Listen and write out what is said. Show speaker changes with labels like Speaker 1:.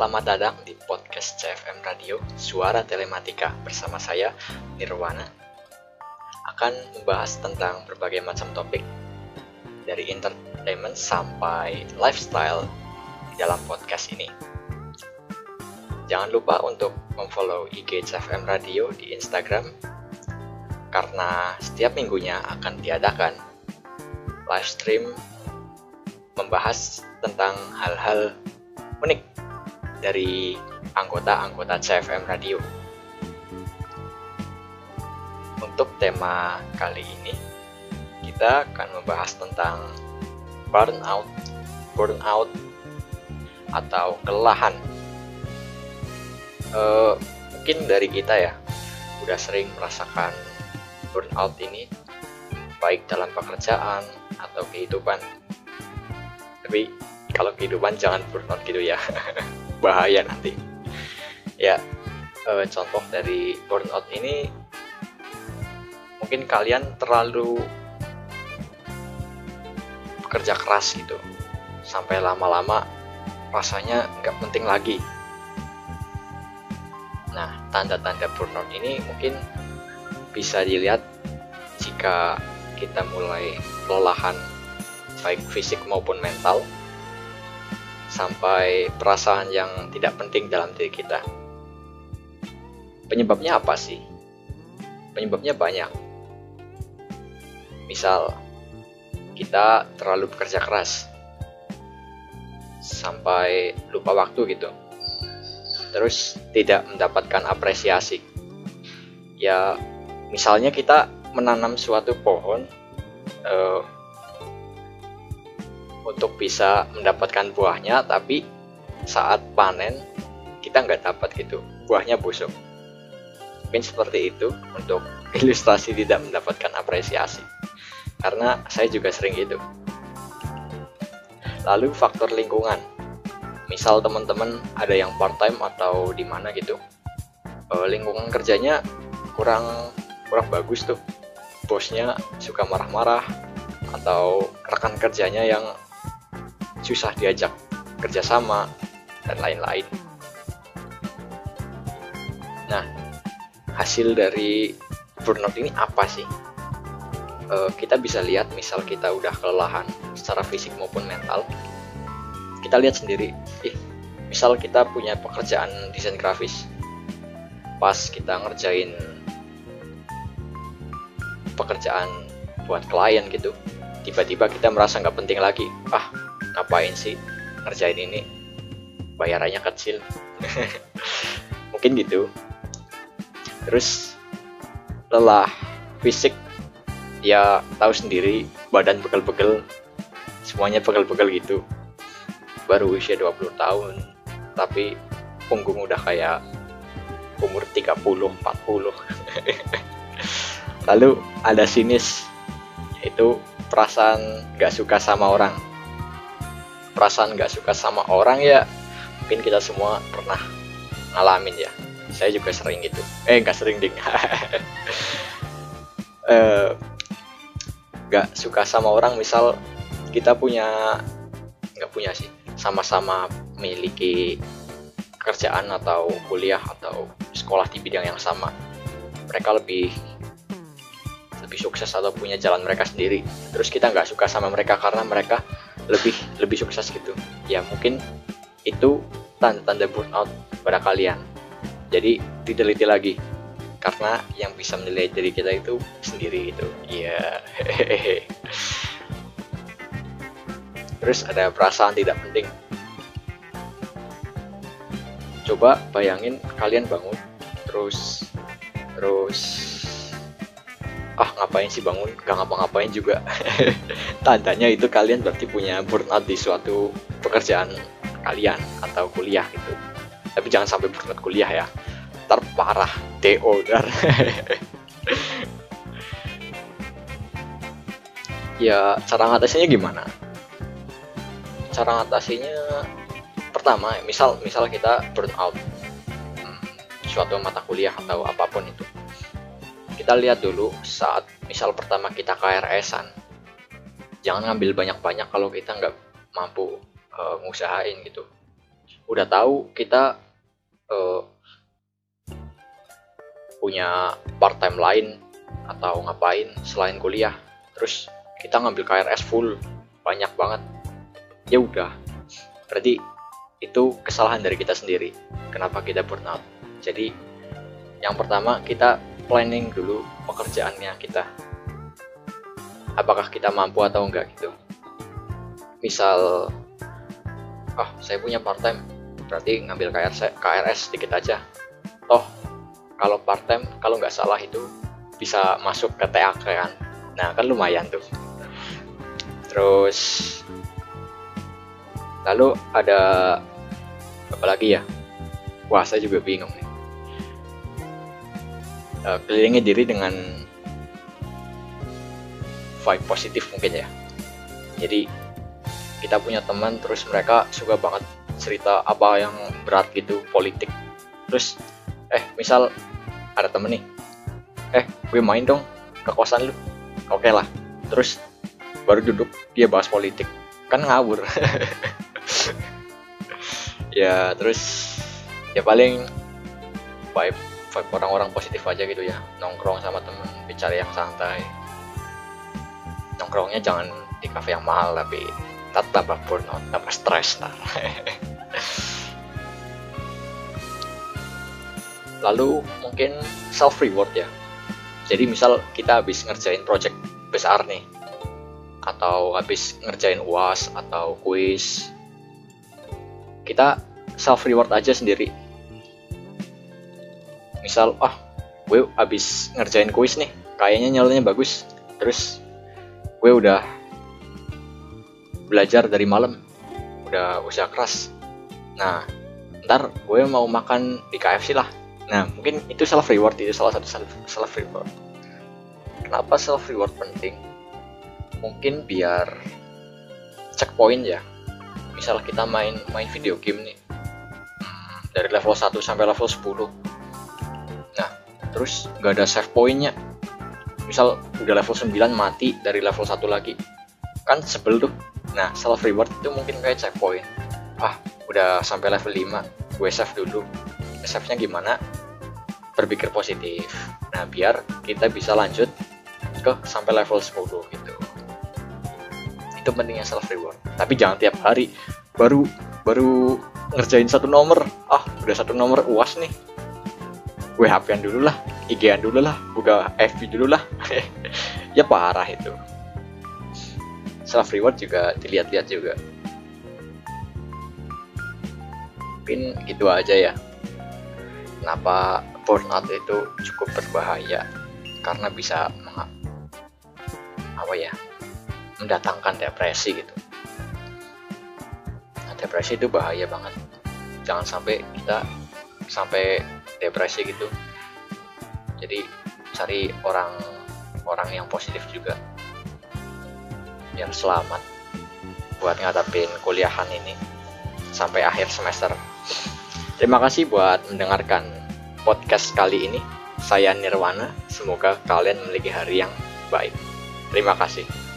Speaker 1: selamat datang di podcast CFM Radio Suara Telematika bersama saya Nirwana akan membahas tentang berbagai macam topik dari entertainment sampai lifestyle di dalam podcast ini. Jangan lupa untuk memfollow IG CFM Radio di Instagram karena setiap minggunya akan diadakan live stream membahas tentang hal-hal unik dari anggota-anggota CFM Radio. Untuk tema kali ini, kita akan membahas tentang burnout, burnout atau kelelahan. Uh, mungkin dari kita ya, udah sering merasakan burnout ini, baik dalam pekerjaan atau kehidupan. Tapi kalau kehidupan jangan burnout gitu ya. bahaya nanti. Ya e, contoh dari burnout ini mungkin kalian terlalu bekerja keras gitu. Sampai lama-lama rasanya nggak penting lagi. Nah tanda-tanda burnout ini mungkin bisa dilihat jika kita mulai kelelahan baik fisik maupun mental sampai perasaan yang tidak penting dalam diri kita. Penyebabnya apa sih? Penyebabnya banyak. Misal, kita terlalu bekerja keras sampai lupa waktu gitu. Terus tidak mendapatkan apresiasi. Ya, misalnya kita menanam suatu pohon uh, untuk bisa mendapatkan buahnya tapi saat panen kita nggak dapat gitu. Buahnya busuk. Mungkin seperti itu untuk ilustrasi tidak mendapatkan apresiasi. Karena saya juga sering gitu. Lalu faktor lingkungan. Misal teman-teman ada yang part time atau di mana gitu eh, lingkungan kerjanya kurang kurang bagus tuh. Bosnya suka marah-marah atau rekan kerjanya yang susah diajak kerjasama dan lain-lain. Nah, hasil dari burnout ini apa sih? E, kita bisa lihat misal kita udah kelelahan secara fisik maupun mental. Kita lihat sendiri, eh, misal kita punya pekerjaan desain grafis, pas kita ngerjain pekerjaan buat klien gitu, tiba-tiba kita merasa nggak penting lagi. Ah, ngapain sih ngerjain ini? Bayarannya kecil. Mungkin gitu. Terus lelah fisik. Ya tahu sendiri badan pegel-pegel. Semuanya pegel-pegel gitu. Baru usia 20 tahun tapi punggung udah kayak umur 30 40 lalu ada sinis yaitu perasaan gak suka sama orang perasaan nggak suka sama orang ya mungkin kita semua pernah ngalamin ya. Saya juga sering gitu. Eh nggak sering ding. Eh, nggak uh, suka sama orang misal kita punya nggak punya sih sama-sama memiliki kerjaan atau kuliah atau sekolah di bidang yang sama. Mereka lebih lebih sukses atau punya jalan mereka sendiri. Terus kita nggak suka sama mereka karena mereka lebih lebih sukses gitu. Ya mungkin itu tanda-tanda burnout pada kalian. Jadi diteliti lagi. Karena yang bisa menilai diri kita itu sendiri gitu. Iya. Yeah. terus ada perasaan tidak penting. Coba bayangin kalian bangun terus terus ah ngapain sih bangun? Gak ngapa-ngapain juga. Tandanya itu kalian berarti punya burnout di suatu pekerjaan kalian atau kuliah gitu. Tapi jangan sampai burnout kuliah ya. Terparah DO dar. Ya cara ngatasinya gimana? Cara ngatasinya pertama misal misal kita burnout. Hmm, suatu mata kuliah atau apa pun itu kita lihat dulu saat misal pertama kita KRS-an jangan ngambil banyak-banyak kalau kita nggak mampu uh, ngusahain gitu. Udah tahu kita uh, punya part time lain atau ngapain selain kuliah terus kita ngambil KRS full banyak banget. Ya udah. Berarti itu kesalahan dari kita sendiri kenapa kita burnout. Jadi yang pertama kita planning dulu pekerjaannya kita. Apakah kita mampu atau enggak gitu. Misal ah saya punya part time berarti ngambil KRS, KRS sedikit aja. Toh kalau part time kalau nggak salah itu bisa masuk ke TAK kan. Nah kan lumayan tuh. Terus lalu ada apa lagi ya? Wah saya juga bingung uh, kelilingi diri dengan vibe positif mungkin ya. Jadi kita punya teman terus mereka suka banget cerita apa yang berat gitu politik. Terus eh misal ada temen nih eh gue main dong ke kosan lu. Oke okay lah. Terus baru duduk dia bahas politik. Kan ngawur. Ya terus ya paling vibe vibe orang-orang positif aja gitu ya. Nongkrong sama temen bicara yang santai. Nongkrongnya jangan di cafe yang mahal tapi tetap tambah burnout tambah stres nah lalu mungkin self reward ya. Jadi misal kita habis ngerjain project besar nih atau habis ngerjain uas atau kuis kita self reward aja sendiri misal ah gue habis ngerjain kuis nih kayaknya nyalanya bagus. Terus gue udah belajar dari malam udah usaha keras. Nah ntar gue mau makan di KFC lah. Nah mungkin itu self reward itu salah satu self, reward kenapa self reward penting? Mungkin biar checkpoint ya. Misal kita main main video game nih. Hmm, dari level 1 sampai level 10 nah terus nggak ada save pointnya. Misal udah level 9 mati dari level 1 lagi. Kan sebel tuh. Nah self reward itu mungkin kayak checkpoint. Ah udah sampai level 5 gue save dulu. Save nya gimana? Berpikir positif. Nah biar kita bisa lanjut ke sampai level 10 gitu. Itu pentingnya self reward tapi jangan tiap hari. Baru baru ngerjain satu nomor. Ah udah satu nomor uas nih gue hp dulu lah IG-an dulu lah buka FB dulu lah. Ya parah itu. Self reward juga dilihat-lihat juga. Mungkin gitu aja ya. Kenapa burnout itu cukup berbahaya? Karena bisa apa ya mendatangkan depresi gitu. Nah, depresi itu bahaya banget. Jangan sampai kita sampai depresi gitu. Jadi cari orang orang yang positif juga. Yang selamat buat ngadapin kuliahan ini sampai akhir semester. Terima kasih buat mendengarkan podcast kali ini. Saya Nirwana semoga kalian memiliki hari yang baik. Terima kasih